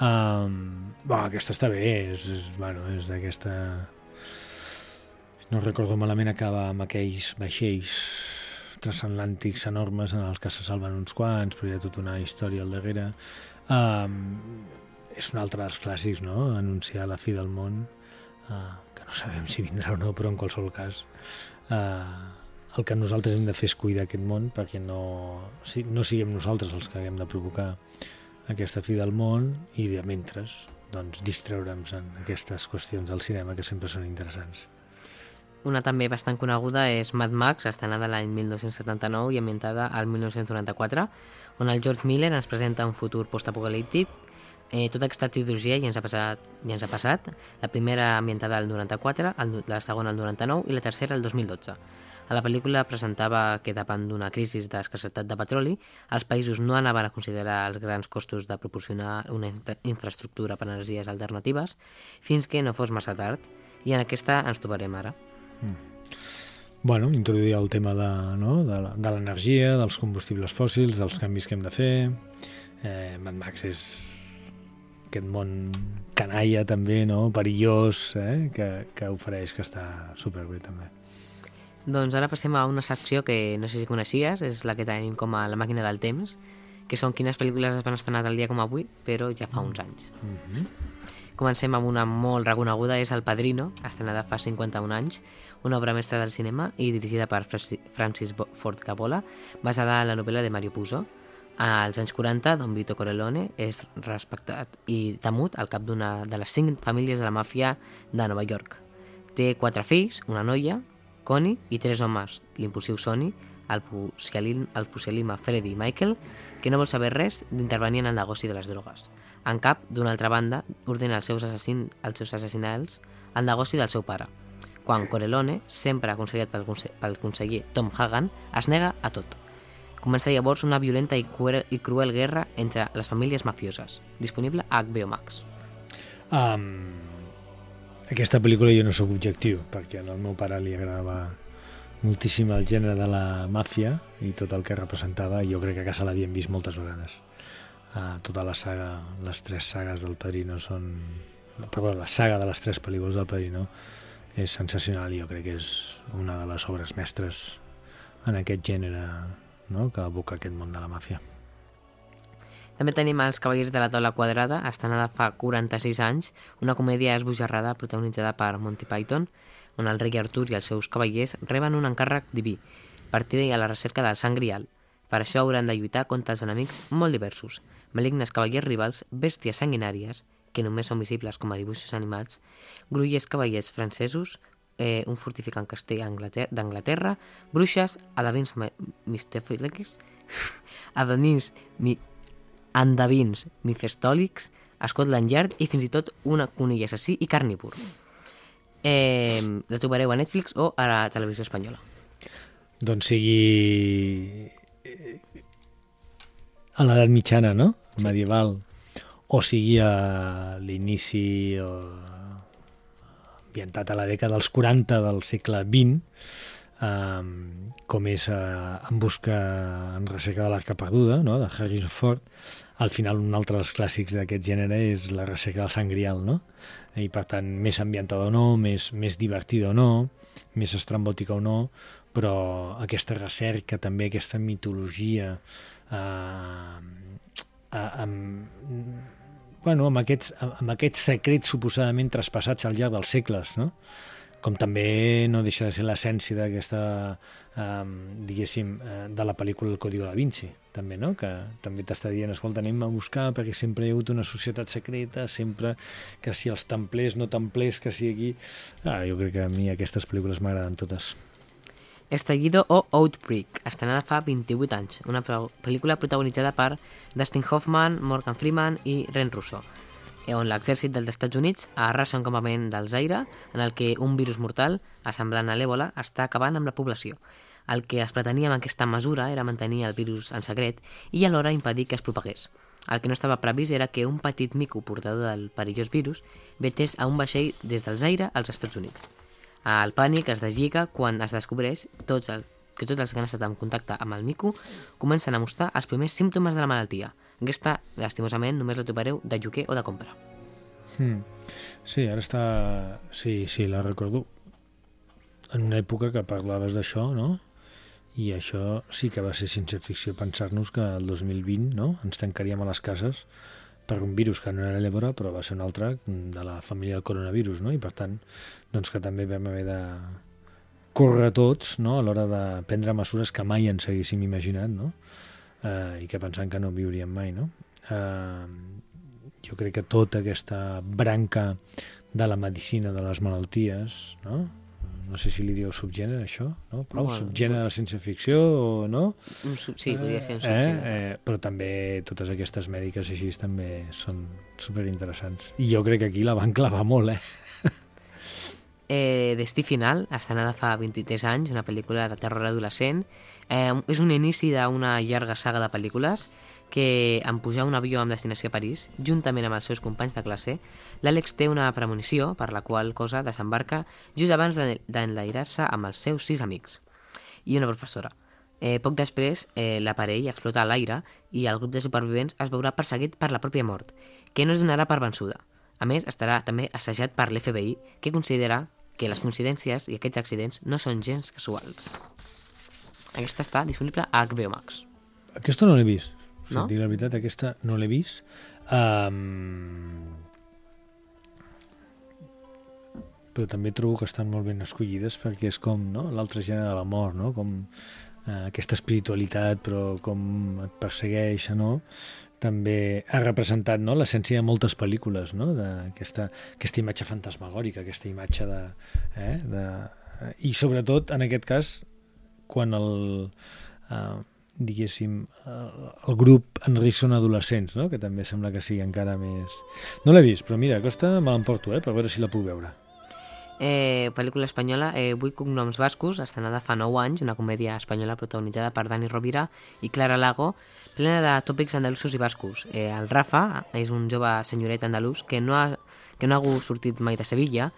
Um, bo, aquesta està bé, és, és, bueno, és d'aquesta no recordo malament, acaba amb aquells vaixells transatlàntics enormes en els que se salven uns quants, però hi ha tota una història al darrere. Um, és un altre dels clàssics, no?, anunciar la fi del món, uh, que no sabem si vindrà o no, però en qualsevol cas uh, el que nosaltres hem de fer és cuidar aquest món perquè no, no siguem nosaltres els que haguem de provocar aquesta fi del món i de mentre doncs, distreure'ns en aquestes qüestions del cinema que sempre són interessants. Una també bastant coneguda és Mad Max, estrenada l'any 1979 i ambientada al 1994, on el George Miller ens presenta un futur postapocalíptic. Eh, tota aquesta trilogia ja ens, ha passat, ja ens ha passat, la primera ambientada al 94, el, la segona al 99 i la tercera al 2012. A la pel·lícula presentava que davant d'una crisi d'escassetat de petroli, els països no anaven a considerar els grans costos de proporcionar una infraestructura per energies alternatives fins que no fos massa tard, i en aquesta ens trobarem ara. Mm. Bueno, introduir el tema de, no? de l'energia, dels combustibles fòssils, dels canvis que hem de fer. Eh, Mad Max és aquest món canalla també, no? perillós, eh? que, que ofereix, que està superbé també. Doncs ara passem a una secció que no sé si coneixies, és la que tenim com a la màquina del temps, que són quines pel·lícules es van estrenar del dia com avui, però ja fa uns anys. Mm -hmm. Comencem amb una molt reconeguda, és El Padrino, estrenada fa 51 anys, una obra mestra del cinema i dirigida per Francis Ford Coppola, basada en la novel·la de Mario Puzo. Als anys 40, Don Vito Corleone és respectat i temut al cap d'una de les cinc famílies de la màfia de Nova York. Té quatre fills, una noia, Connie, i tres homes, l'impulsiu Sonny, el, pusialim, el pusilima Freddy i Michael, que no vol saber res d'intervenir en el negoci de les drogues. En cap, d'una altra banda, ordena als seus, assassin, als seus assassinals el negoci del seu pare, quan Corelone, sempre aconsellat pel, pel conseller Tom Hagan, es nega a tot. Comença llavors una violenta i cruel, i cruel guerra entre les famílies mafioses, disponible a HBO Max. Um, aquesta pel·lícula jo no sóc objectiu, perquè al meu pare li agradava moltíssim el gènere de la màfia i tot el que representava, jo crec que a casa l'havien vist moltes vegades. Uh, tota la saga, les tres sagues del Padrino són... Perdó, la saga de les tres pel·lícules del Padrino és sensacional i jo crec que és una de les obres mestres en aquest gènere no? que evoca aquest món de la màfia. També tenim Els Cavallers de la Tola Quadrada, estrenada fa 46 anys, una comèdia esbojarrada protagonitzada per Monty Python, on el rei Artur i els seus cavallers reben un encàrrec diví, partida a la recerca del sang grial. Per això hauran de lluitar contra els enemics molt diversos, malignes cavallers rivals, bèsties sanguinàries que només són visibles com a dibuixos animats, grullers cavallers francesos, eh, un fortificant castell d'Anglaterra, bruixes, adavins mistèfilics, adavins mi, endavins mifestòlics, Scotland Yard i fins i tot una conill assassí i carnívor. Eh, la trobareu a Netflix o a la televisió espanyola. Doncs sigui eh, a l'edat mitjana, no? Sí. Medieval o sigui a l'inici o ambientat a la dècada dels 40 del segle XX, um, com és uh, En busca en recerca de l'arca perduda, no? de Harrison Ford, al final un altre dels clàssics d'aquest gènere és la recerca del sang grial, no? I per tant, més ambientada o no, més, més divertida o no, més estrambòtica o no, però aquesta recerca, també aquesta mitologia eh, amb, bueno, amb, aquests, amb aquests secrets suposadament traspassats al llarg dels segles, no? com també no deixa de ser l'essència d'aquesta, eh, diguéssim, eh, de la pel·lícula El Código da Vinci, també, no? que també t'està dient, escolta, anem a buscar perquè sempre hi ha hagut una societat secreta, sempre que si els templers, no templers, que si aquí... Ah, jo crec que a mi aquestes pel·lícules m'agraden totes. Estallido o Outbreak, estrenada fa 28 anys, una pel·lícula protagonitzada per Dustin Hoffman, Morgan Freeman i Ren Russo, on l'exèrcit dels Estats Units arrasa un campament del Zaire en el que un virus mortal, assemblant a l'èbola, està acabant amb la població. El que es pretenia amb aquesta mesura era mantenir el virus en secret i alhora impedir que es propagués. El que no estava previst era que un petit mico portador del perillós virus vetés a un vaixell des del Zaire als Estats Units. El pànic es deslliga quan es descobreix tots el, que tots els que han estat en contacte amb el mico comencen a mostrar els primers símptomes de la malaltia. Aquesta, lastimosament, només la trobareu de lloguer o de compra. Hmm. Sí, ara està... Sí, sí, la recordo. En una època que parlaves d'això, no? I això sí que va ser ciència ficció pensar-nos que el 2020 no? ens tancaríem a les cases per un virus que no era l'Ebora, però va ser un altre de la família del coronavirus, no? I per tant, doncs que també vam haver de córrer tots no? a l'hora de prendre mesures que mai ens haguéssim imaginat, no? Eh, I que pensant que no viuríem mai, no? Eh, jo crec que tota aquesta branca de la medicina de les malalties, no? No sé si li diu subgènere, això, no? Pau, bueno, subgènere de la ciència-ficció, o no? Un sub, sí, podria ser un eh, subgènere. Eh, però també totes aquestes mèdiques així també són superinteressants. I jo crec que aquí la van clavar molt, eh? eh Destí Final, estrenada fa 23 anys, una pel·lícula de terror adolescent. Eh, és un inici d'una llarga saga de pel·lícules que en pujar un avió amb destinació a París, juntament amb els seus companys de classe, l'Àlex té una premonició per la qual cosa desembarca just abans d'enlairar-se amb els seus sis amics i una professora. Eh, poc després, eh, l'aparell explota a l'aire i el grup de supervivents es veurà perseguit per la pròpia mort, que no es donarà per vençuda. A més, estarà també assajat per l'FBI, que considera que les coincidències i aquests accidents no són gens casuals. Aquesta està disponible a HBO Max. Aquesta no l'he vist. Si No? dic la veritat, aquesta no l'he vist. Um... Però també trobo que estan molt ben escollides perquè és com no? l'altre gènere de la mort, no? com eh, aquesta espiritualitat però com et persegueix, no? també ha representat no? l'essència de moltes pel·lícules, no? d'aquesta aquesta imatge fantasmagòrica, aquesta imatge de... Eh? de I sobretot, en aquest cas, quan el, eh, diguéssim, eh, el grup en risc són adolescents, no? que també sembla que sigui encara més... No l'he vist, però mira, aquesta me l'emporto, eh? per veure si la puc veure. Eh, pel·lícula espanyola, eh, Vuit cognoms bascos, estrenada fa 9 anys, una comèdia espanyola protagonitzada per Dani Rovira i Clara Lago, plena de tòpics andalusos i bascos. Eh, el Rafa és un jove senyoret andalús que no ha, que no ha sortit mai de Sevilla,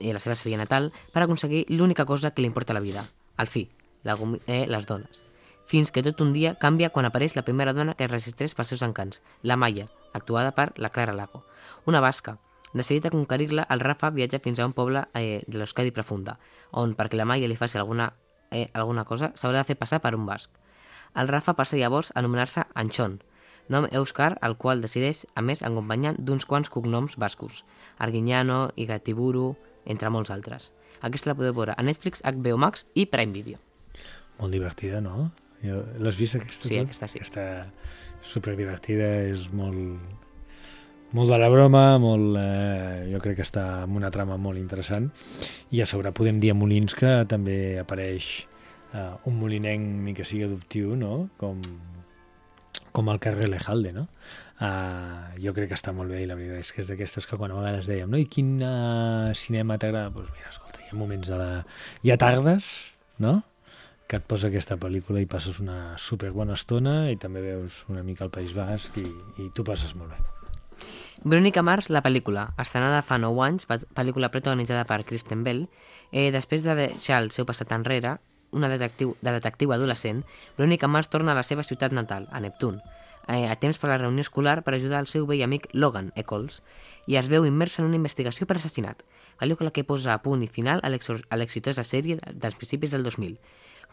eh, la seva Sevilla natal, per aconseguir l'única cosa que li importa a la vida, el fi, la, eh, les dones. Fins que tot un dia canvia quan apareix la primera dona que es resisteix pels seus encants, la Maya, actuada per la Clara Lago, una basca, Decidit a conquerir-la, el Rafa viatja fins a un poble eh, de l'Euskadi profunda, on, perquè la Maia li faci alguna, eh, alguna cosa, s'haurà de fer passar per un basc. El Rafa passa llavors a anomenar-se Anxon, nom èuscar el qual decideix, a més, acompanyant d'uns quants cognoms bascos, Arguiñano, Igatiburu, entre molts altres. Aquesta la podeu veure a Netflix, HBO Max i Prime Video. Molt divertida, no? Jo- L'has vist aquesta? Sí, tu? aquesta sí. Aquesta superdivertida, és molt molt de la broma, molt, eh, jo crec que està amb una trama molt interessant i a sobre podem dir a Molins que també apareix eh, un molinenc ni que sigui adoptiu, no? Com, com el carrer Lejalde, no? Uh, jo crec que està molt bé i la veritat és que és d'aquestes que quan a vegades dèiem no? i quin uh, cinema t'agrada? Doncs pues mira, escolta, hi ha moments de la... Hi ha tardes, no? Que et posa aquesta pel·lícula i passes una superbona estona i també veus una mica el País Basc i, i tu passes molt bé. Verónica Mars, la pel·lícula, estrenada fa 9 anys, pel·lícula protagonitzada per Kristen Bell, eh, després de deixar el seu passat enrere, una detectiu, de detectiu adolescent, Verónica Mars torna a la seva ciutat natal, a Neptun, eh, a temps per a la reunió escolar per ajudar el seu vell amic Logan Eccles, i es veu immersa en una investigació per assassinat, pel·lícula que posa a punt i final a l'exitosa sèrie dels principis del 2000.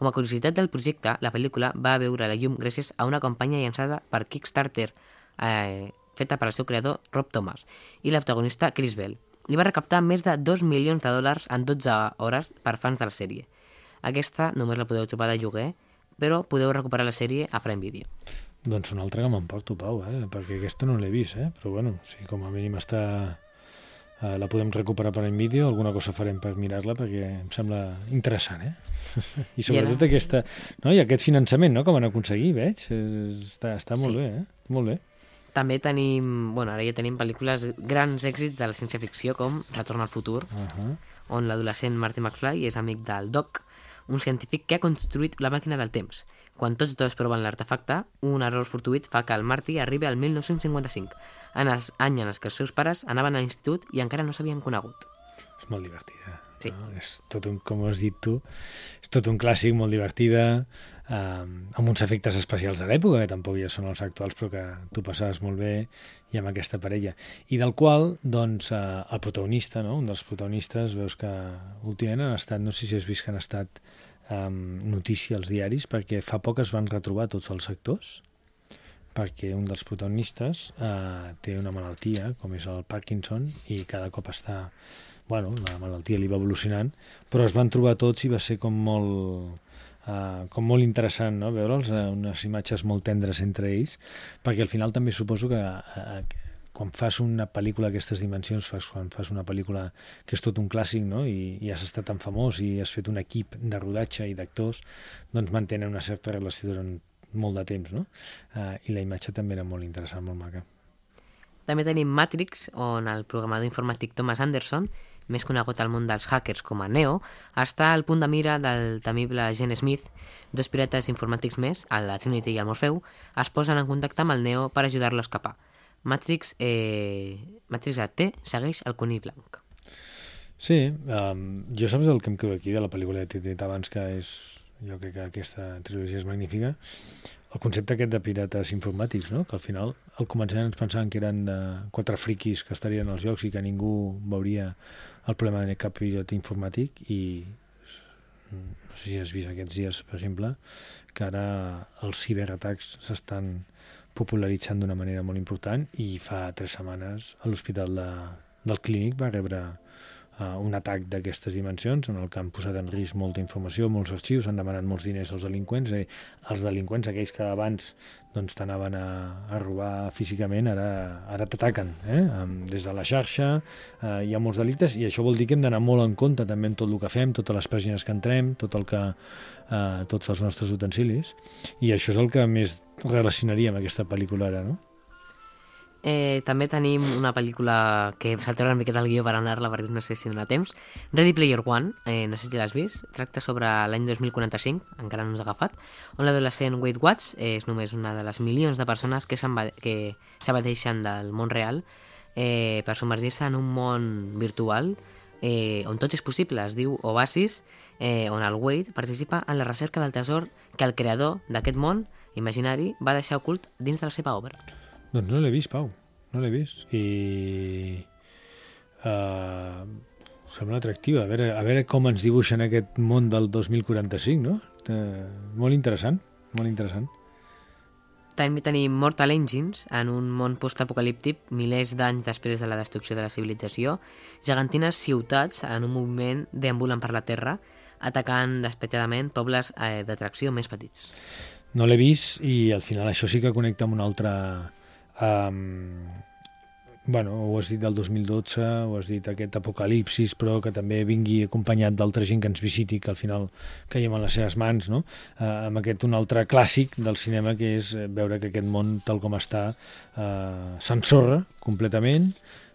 Com a curiositat del projecte, la pel·lícula va veure la llum gràcies a una campanya llançada per Kickstarter eh, feta per al seu creador Rob Thomas i la protagonista Chris Bell. I va recaptar més de 2 milions de dòlars en 12 hores per fans de la sèrie. Aquesta només la podeu trobar de lloguer, però podeu recuperar la sèrie a Prime Video. Doncs una altra que m'emporto, Pau, eh? perquè aquesta no l'he vist, eh? però bueno, si com a mínim està... Eh, la podem recuperar per en vídeo, alguna cosa farem per mirar-la perquè em sembla interessant, eh? I sobretot I ara... aquesta... No? I aquest finançament, no?, que van aconseguir, veig, està, està molt sí. bé, eh? Molt bé. També tenim, bueno, ara ja tenim pel·lícules, grans èxits de la ciència-ficció com Retorn al futur, uh -huh. on l'adolescent Marty McFly és amic del Doc, un científic que ha construït la màquina del temps quan tots dos proven l'artefacte, un error fortuït fa que el Marty arribi al 1955, en els anys en els que els seus pares anaven a l'institut i encara no s'havien conegut. És molt divertida. Sí. No? És tot un, com has dit tu, és tot un clàssic molt divertida, eh, amb uns efectes especials de l'època, que tampoc ja són els actuals, però que tu passaves molt bé i amb aquesta parella. I del qual, doncs, eh, el protagonista, no? un dels protagonistes, veus que últimament han estat, no sé si has vist que han estat um, notícia als diaris perquè fa poc es van retrobar tots els actors perquè un dels protagonistes uh, té una malaltia com és el Parkinson i cada cop està bueno, la malaltia li va evolucionant però es van trobar tots i va ser com molt uh, com molt interessant no? veure'ls, uh, unes imatges molt tendres entre ells perquè al final també suposo que uh, quan fas una pel·lícula d'aquestes dimensions, fas, quan fas una pel·lícula que és tot un clàssic no? i, i has estat tan famós i has fet un equip de rodatge i d'actors, doncs mantenen una certa relació durant molt de temps. No? Uh, I la imatge també era molt interessant, molt maca. També tenim Matrix, on el programador informàtic Thomas Anderson, més conegut al món dels hackers com a Neo, està al punt de mira del temible Gene Smith. Dos pirates informàtics més, el Trinity i el Morfeu, es posen en contacte amb el Neo per ajudar-lo a escapar. Matrix, eh, Matrix AT segueix el conill blanc. Sí, um, jo saps el que em quedo aquí de la pel·lícula t'he dit abans, que és, jo crec que aquesta trilogia és magnífica, el concepte aquest de pirates informàtics, no? que al final al començament ens pensaven que eren de quatre friquis que estarien als jocs i que ningú veuria el problema de cap pirata informàtic i no sé si has vist aquests dies, per exemple, que ara els ciberatacs s'estan popularitzant d'una manera molt important i fa tres setmanes a l'Hospital de, del Clínic va rebre uh, un atac d'aquestes dimensions en el que han posat en risc molta informació, molts arxius, han demanat molts diners als delinqüents, eh, els delinqüents, aquells que abans doncs t'anaven a, a robar físicament, ara, ara t'ataquen. Eh? Des de la xarxa eh, hi ha molts delictes i això vol dir que hem d'anar molt en compte també en tot el que fem, totes les pàgines que entrem, tot el que, eh, tots els nostres utensilis i això és el que més relacionaria amb aquesta pel·lícula ara, no? Eh, també tenim una pel·lícula que tret una miqueta el guió per anar-la perquè no sé si dona temps. Ready Player One, eh, no sé si l'has vist, tracta sobre l'any 2045, encara no ens ha agafat, on l'adolescent Wade Watts és només una de les milions de persones que s'abadeixen del món real eh, per submergir-se en un món virtual eh, on tot és possible, es diu Oasis, eh, on el Wade participa en la recerca del tesor que el creador d'aquest món imaginari va deixar ocult dins de la seva obra. Doncs no l'he vist, Pau, no l'he vist. I... Uh, sembla atractiva. A veure, a veure com ens dibuixen aquest món del 2045, no? Uh, molt interessant, molt interessant. També tenim Mortal Engines, en un món postapocalíptic, milers d'anys després de la destrucció de la civilització, gegantines ciutats en un moviment deambulen per la Terra, atacant despetjadament pobles eh, d'atracció més petits. No l'he vist i al final això sí que connecta amb un altre Um, bueno, ho has dit del 2012, ho has dit aquest apocalipsis, però que també vingui acompanyat d'altra gent que ens visiti, que al final caiem en les seves mans, no? Uh, amb aquest un altre clàssic del cinema, que és veure que aquest món, tal com està, uh, s'ensorra completament,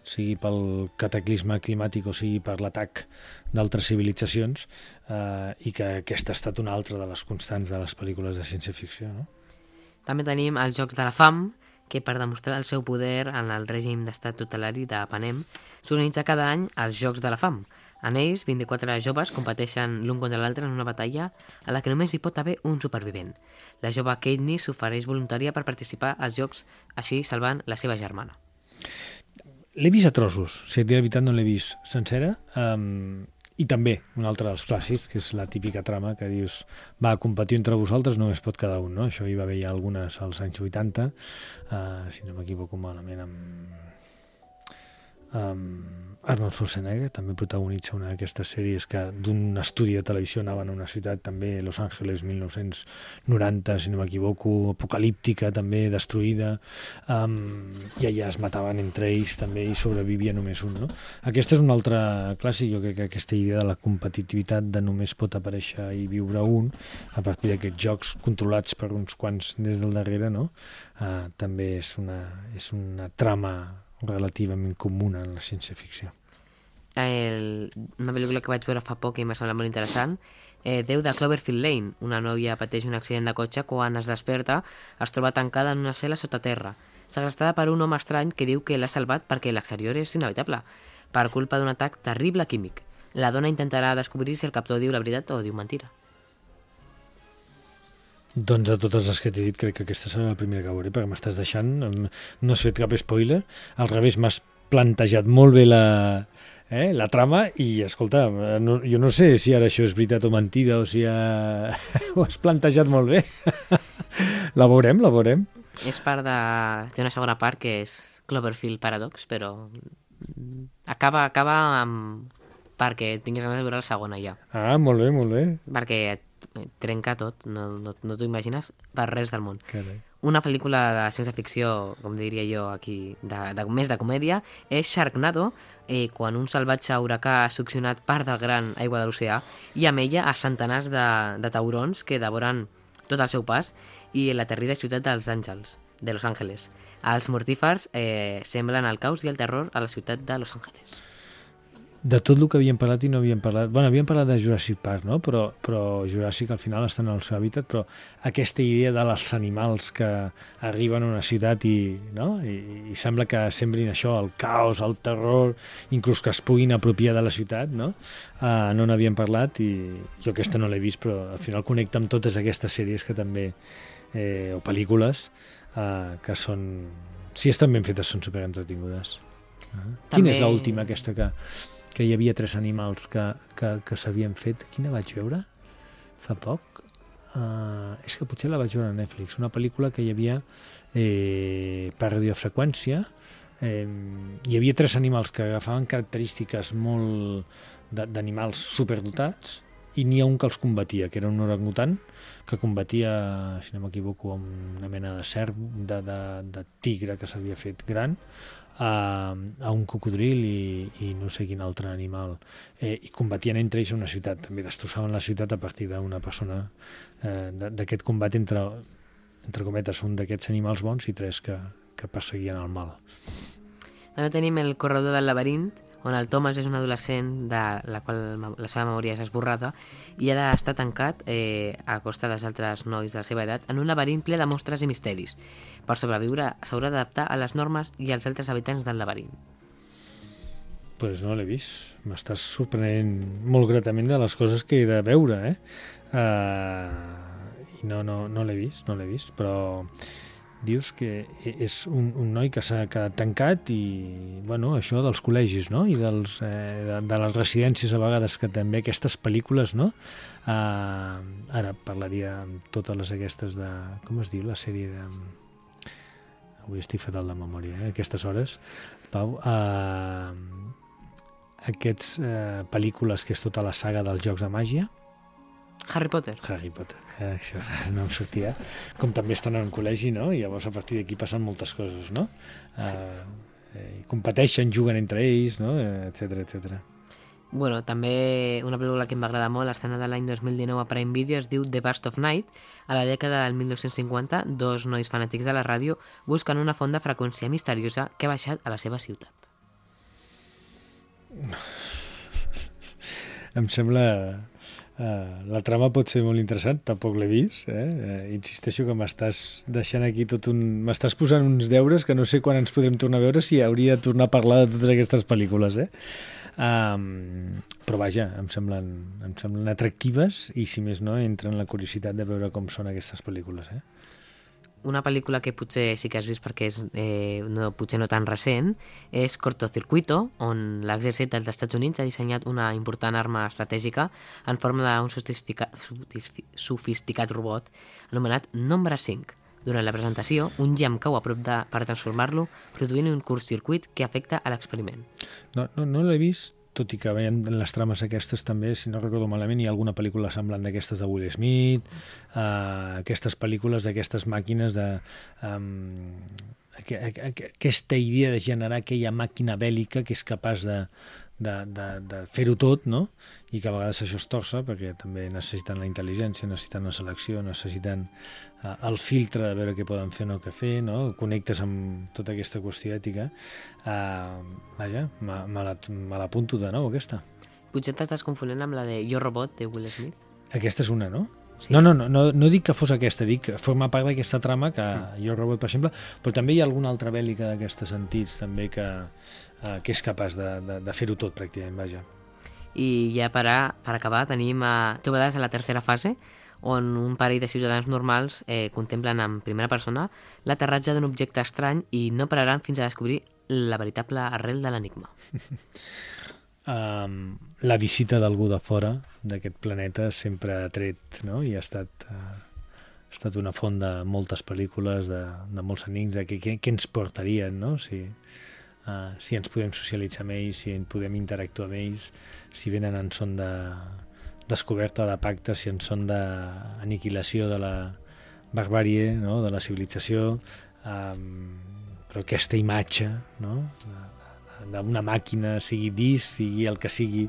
sigui pel cataclisme climàtic o sigui per l'atac d'altres civilitzacions, uh, i que aquesta ha estat una altra de les constants de les pel·lícules de ciència-ficció, no? També tenim els Jocs de la Fam, que per demostrar el seu poder en el règim d'estat tutelari de Panem s'organitza cada any els Jocs de la Fam. En ells, 24 joves competeixen l'un contra l'altre en una batalla a la que només hi pot haver un supervivent. La jove Katniss s'ofereix voluntària per participar als Jocs, així salvant la seva germana. L'he vist a trossos, si et diré la veritat no l'he vist sencera, um, I també, un altre dels clàssics, que és la típica trama que dius va, competir entre vosaltres només pot cada un, no? Això hi va haver ja algunes als anys 80, uh, si no m'equivoco malament, amb, amb Arnold Schwarzenegger també protagonitza una d'aquestes sèries que d'un estudi de televisió anaven a una ciutat també, Los Angeles 1990, si no m'equivoco, apocalíptica també, destruïda, um, i allà es mataven entre ells també i sobrevivia només un. No? Aquesta és una altra clàssic, jo crec que aquesta idea de la competitivitat de només pot aparèixer i viure un, a partir d'aquests jocs controlats per uns quants des del darrere, no? uh, també és una, és una trama relativament comuna en la ciència-ficció. El, una pel·lícula que vaig veure fa poc i m'ha semblat molt interessant, eh, Déu de Cloverfield Lane. Una noia pateix un accident de cotxe quan es desperta es troba tancada en una cel·la sota terra, segrestada per un home estrany que diu que l'ha salvat perquè l'exterior és inevitable, per culpa d'un atac terrible químic. La dona intentarà descobrir si el captor diu la veritat o diu mentira. Doncs de totes les que t'he dit, crec que aquesta serà la primera que veuré, perquè m'estàs deixant, no has fet cap spoiler, al revés, m'has plantejat molt bé la, eh, la trama i, escolta, no, jo no sé si ara això és veritat o mentida o si ha... ho has plantejat molt bé. la veurem, la veurem. És part de... Té una segona part que és Cloverfield Paradox, però acaba, acaba amb... perquè tinguis ganes de veure la segona ja. Ah, molt bé, molt bé. Perquè trenca tot, no, no, no t'ho imagines per res del món. Carai. Una pel·lícula de ciència-ficció, com diria jo aquí, de, de, més de comèdia, és Sharknado, eh, quan un salvatge huracà ha succionat part del gran aigua de l'oceà i amb ella a centenars de, de taurons que devoren tot el seu pas i la terrida ciutat dels àngels, de Los Angeles. Els mortífers eh, semblen el caos i el terror a la ciutat de Los Angeles de tot el que havíem parlat i no havíem parlat... bueno, havíem parlat de Jurassic Park, no? però, però Jurassic al final està en el seu hàbitat, però aquesta idea dels animals que arriben a una ciutat i, no? I, i sembla que sembrin això, el caos, el terror, inclús que es puguin apropiar de la ciutat, no? Uh, no n'havíem parlat i jo aquesta no l'he vist, però al final connecta amb totes aquestes sèries que també, eh, o pel·lícules, uh, que són, si estan ben fetes, són super entretingudes. Uh -huh. També... Quina és l'última aquesta que que hi havia tres animals que, que, que s'havien fet. Quina vaig veure? Fa poc? Uh, és que potser la vaig veure a Netflix. Una pel·lícula que hi havia eh, per radiofreqüència. Eh, hi havia tres animals que agafaven característiques molt d'animals superdotats i n'hi ha un que els combatia, que era un orangutan que combatia, si no m'equivoco, amb una mena de serp, de, de, de tigre que s'havia fet gran, a, a un cocodril i, i no sé quin altre animal. Eh, i combatien entre ells a una ciutat. També destrossaven la ciutat a partir d'una persona eh, d'aquest combat entre, entre cometes un d'aquests animals bons i tres que, que perseguien el mal. També tenim el corredor del laberint on el Thomas és un adolescent de la qual la seva memòria és esborrada i ha d'estar tancat eh, a costa dels altres nois de la seva edat en un laberint ple de mostres i misteris. Per sobreviure s'haurà d'adaptar a les normes i als altres habitants del laberint. Pues no l'he vist. M'estàs sorprenent molt gratament de les coses que he de veure, eh? Uh, I no, no, no l'he vist, no l'he vist, però dius que és un, un noi que s'ha quedat tancat i, bueno, això dels col·legis, no? I dels, eh, de, de les residències a vegades, que també aquestes pel·lícules, no? Uh, ara parlaria amb totes les aquestes de... Com es diu la sèrie de... Avui estic fatal de memòria, eh? Aquestes hores. Pau, uh, aquests uh, pel·lícules que és tota la saga dels Jocs de Màgia, Harry Potter. Harry Potter, eh, això no em sortia. Com també estan en un col·legi, no? I llavors a partir d'aquí passen moltes coses, no? Sí. Uh, eh, competeixen, juguen entre ells, no? etc etc. Bueno, també una pel·lícula que em va agradar molt, l'escena de l'any 2019 a Prime Video, es diu The Bust of Night. A la dècada del 1950, dos nois fanàtics de la ràdio busquen una font de freqüència misteriosa que ha baixat a la seva ciutat. Em sembla Uh, la trama pot ser molt interessant, tampoc l'he vist. Eh? Uh, insisteixo que m'estàs deixant aquí tot un... M'estàs posant uns deures que no sé quan ens podrem tornar a veure si hauria de tornar a parlar de totes aquestes pel·lícules. Eh? Um, però vaja, em semblen, em semblen atractives i si més no entra en la curiositat de veure com són aquestes pel·lícules. Eh? Una pel·lícula que potser sí que has vist perquè és eh, no, potser no tan recent és Cortocircuito, on l'exèrcit dels Estats Units ha dissenyat una important arma estratègica en forma d'un sofisticat, robot anomenat Nombre 5. Durant la presentació, un llamp cau a prop de, per transformar-lo, produint un curt circuit que afecta a l'experiment. No, no, no l'he vist, tot i que veiem les trames aquestes també, si no recordo malament, hi ha alguna pel·lícula semblant d'aquestes de Will Smith, uh, aquestes pel·lícules d'aquestes màquines de... Um, aquesta idea de generar aquella màquina bèl·lica que és capaç de, de, de, de fer-ho tot, no? i que a vegades això es torça perquè també necessiten la intel·ligència, necessiten la selecció, necessiten el filtre de veure què poden fer o no què fer, no? connectes amb tota aquesta qüestió ètica. Uh, vaja, me l'apunto de nou, aquesta. Potser t'estàs confonent amb la de Jo Robot, de Will Smith? Aquesta és una, no? Sí. No, no, no, no, no dic que fos aquesta, dic que forma part d'aquesta trama que sí. Jo Robot, per exemple, però també hi ha alguna altra bèl·lica d'aquestes sentits també que, uh, que és capaç de, de, de fer-ho tot pràcticament, vaja. I ja per, a, per acabar tenim a Tobades a la tercera fase, on un parell de ciutadans normals eh, contemplen en primera persona l'aterratge d'un objecte estrany i no pararan fins a descobrir la veritable arrel de l'enigma. um, la visita d'algú de fora d'aquest planeta sempre ha tret no? i ha estat, uh, ha estat una font de moltes pel·lícules, de, de molts enigmes, de què, què, ens portarien, no? Si, uh, si ens podem socialitzar amb ells, si podem interactuar amb ells, si venen en son de descoberta de pacte, si en són d'aniquilació de la barbàrie, no? de la civilització, um, però aquesta imatge no? d'una màquina, sigui disc, sigui el que sigui,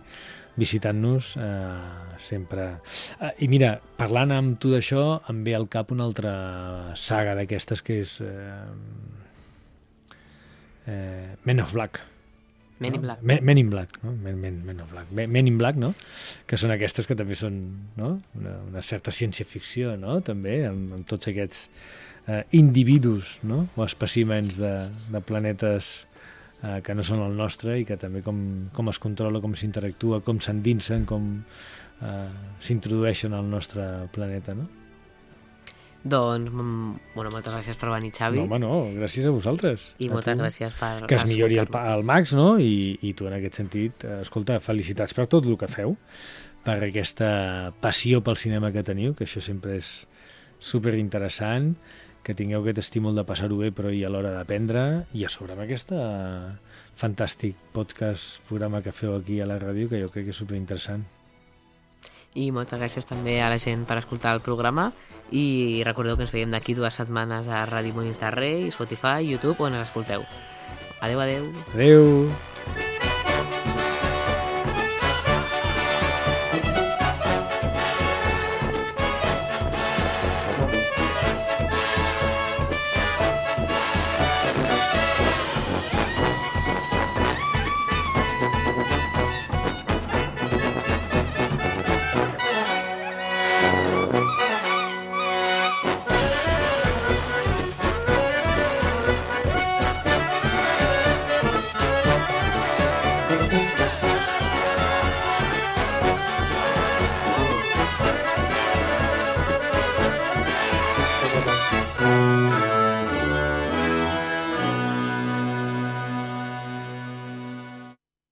visitant-nos eh, sempre... Eh, I mira, parlant amb tu d'això, em ve al cap una altra saga d'aquestes que és eh, eh, Men of Black. Men in Black. Men, Men in Black, no? Men, Men, Men of Black. Men in Black, no? Que són aquestes que també són no? una, una certa ciència-ficció, no? També, amb, amb tots aquests eh, individus, no? O espècimens de, de planetes eh, que no són el nostre i que també com, com es controla, com s'interactua, com s'endinsen, com eh, s'introdueixen al nostre planeta, no? Doncs, bueno, moltes gràcies per venir, Xavi. No, home, no, gràcies a vosaltres. I a moltes tu. gràcies per... Que es millori el, el Max, no? I, I tu, en aquest sentit, eh, escolta, felicitats per tot el que feu, per aquesta passió pel cinema que teniu, que això sempre és super interessant, que tingueu aquest estímul de passar-ho bé, però i a l'hora d'aprendre, i a sobre amb aquesta fantàstic podcast, programa que feu aquí a la ràdio, que jo crec que és super interessant i moltes gràcies també a la gent per escoltar el programa i recordeu que ens veiem d'aquí dues setmanes a Ràdio Molins de Rei, Spotify, YouTube, on ens escolteu. Adeu, adeu. Adeu.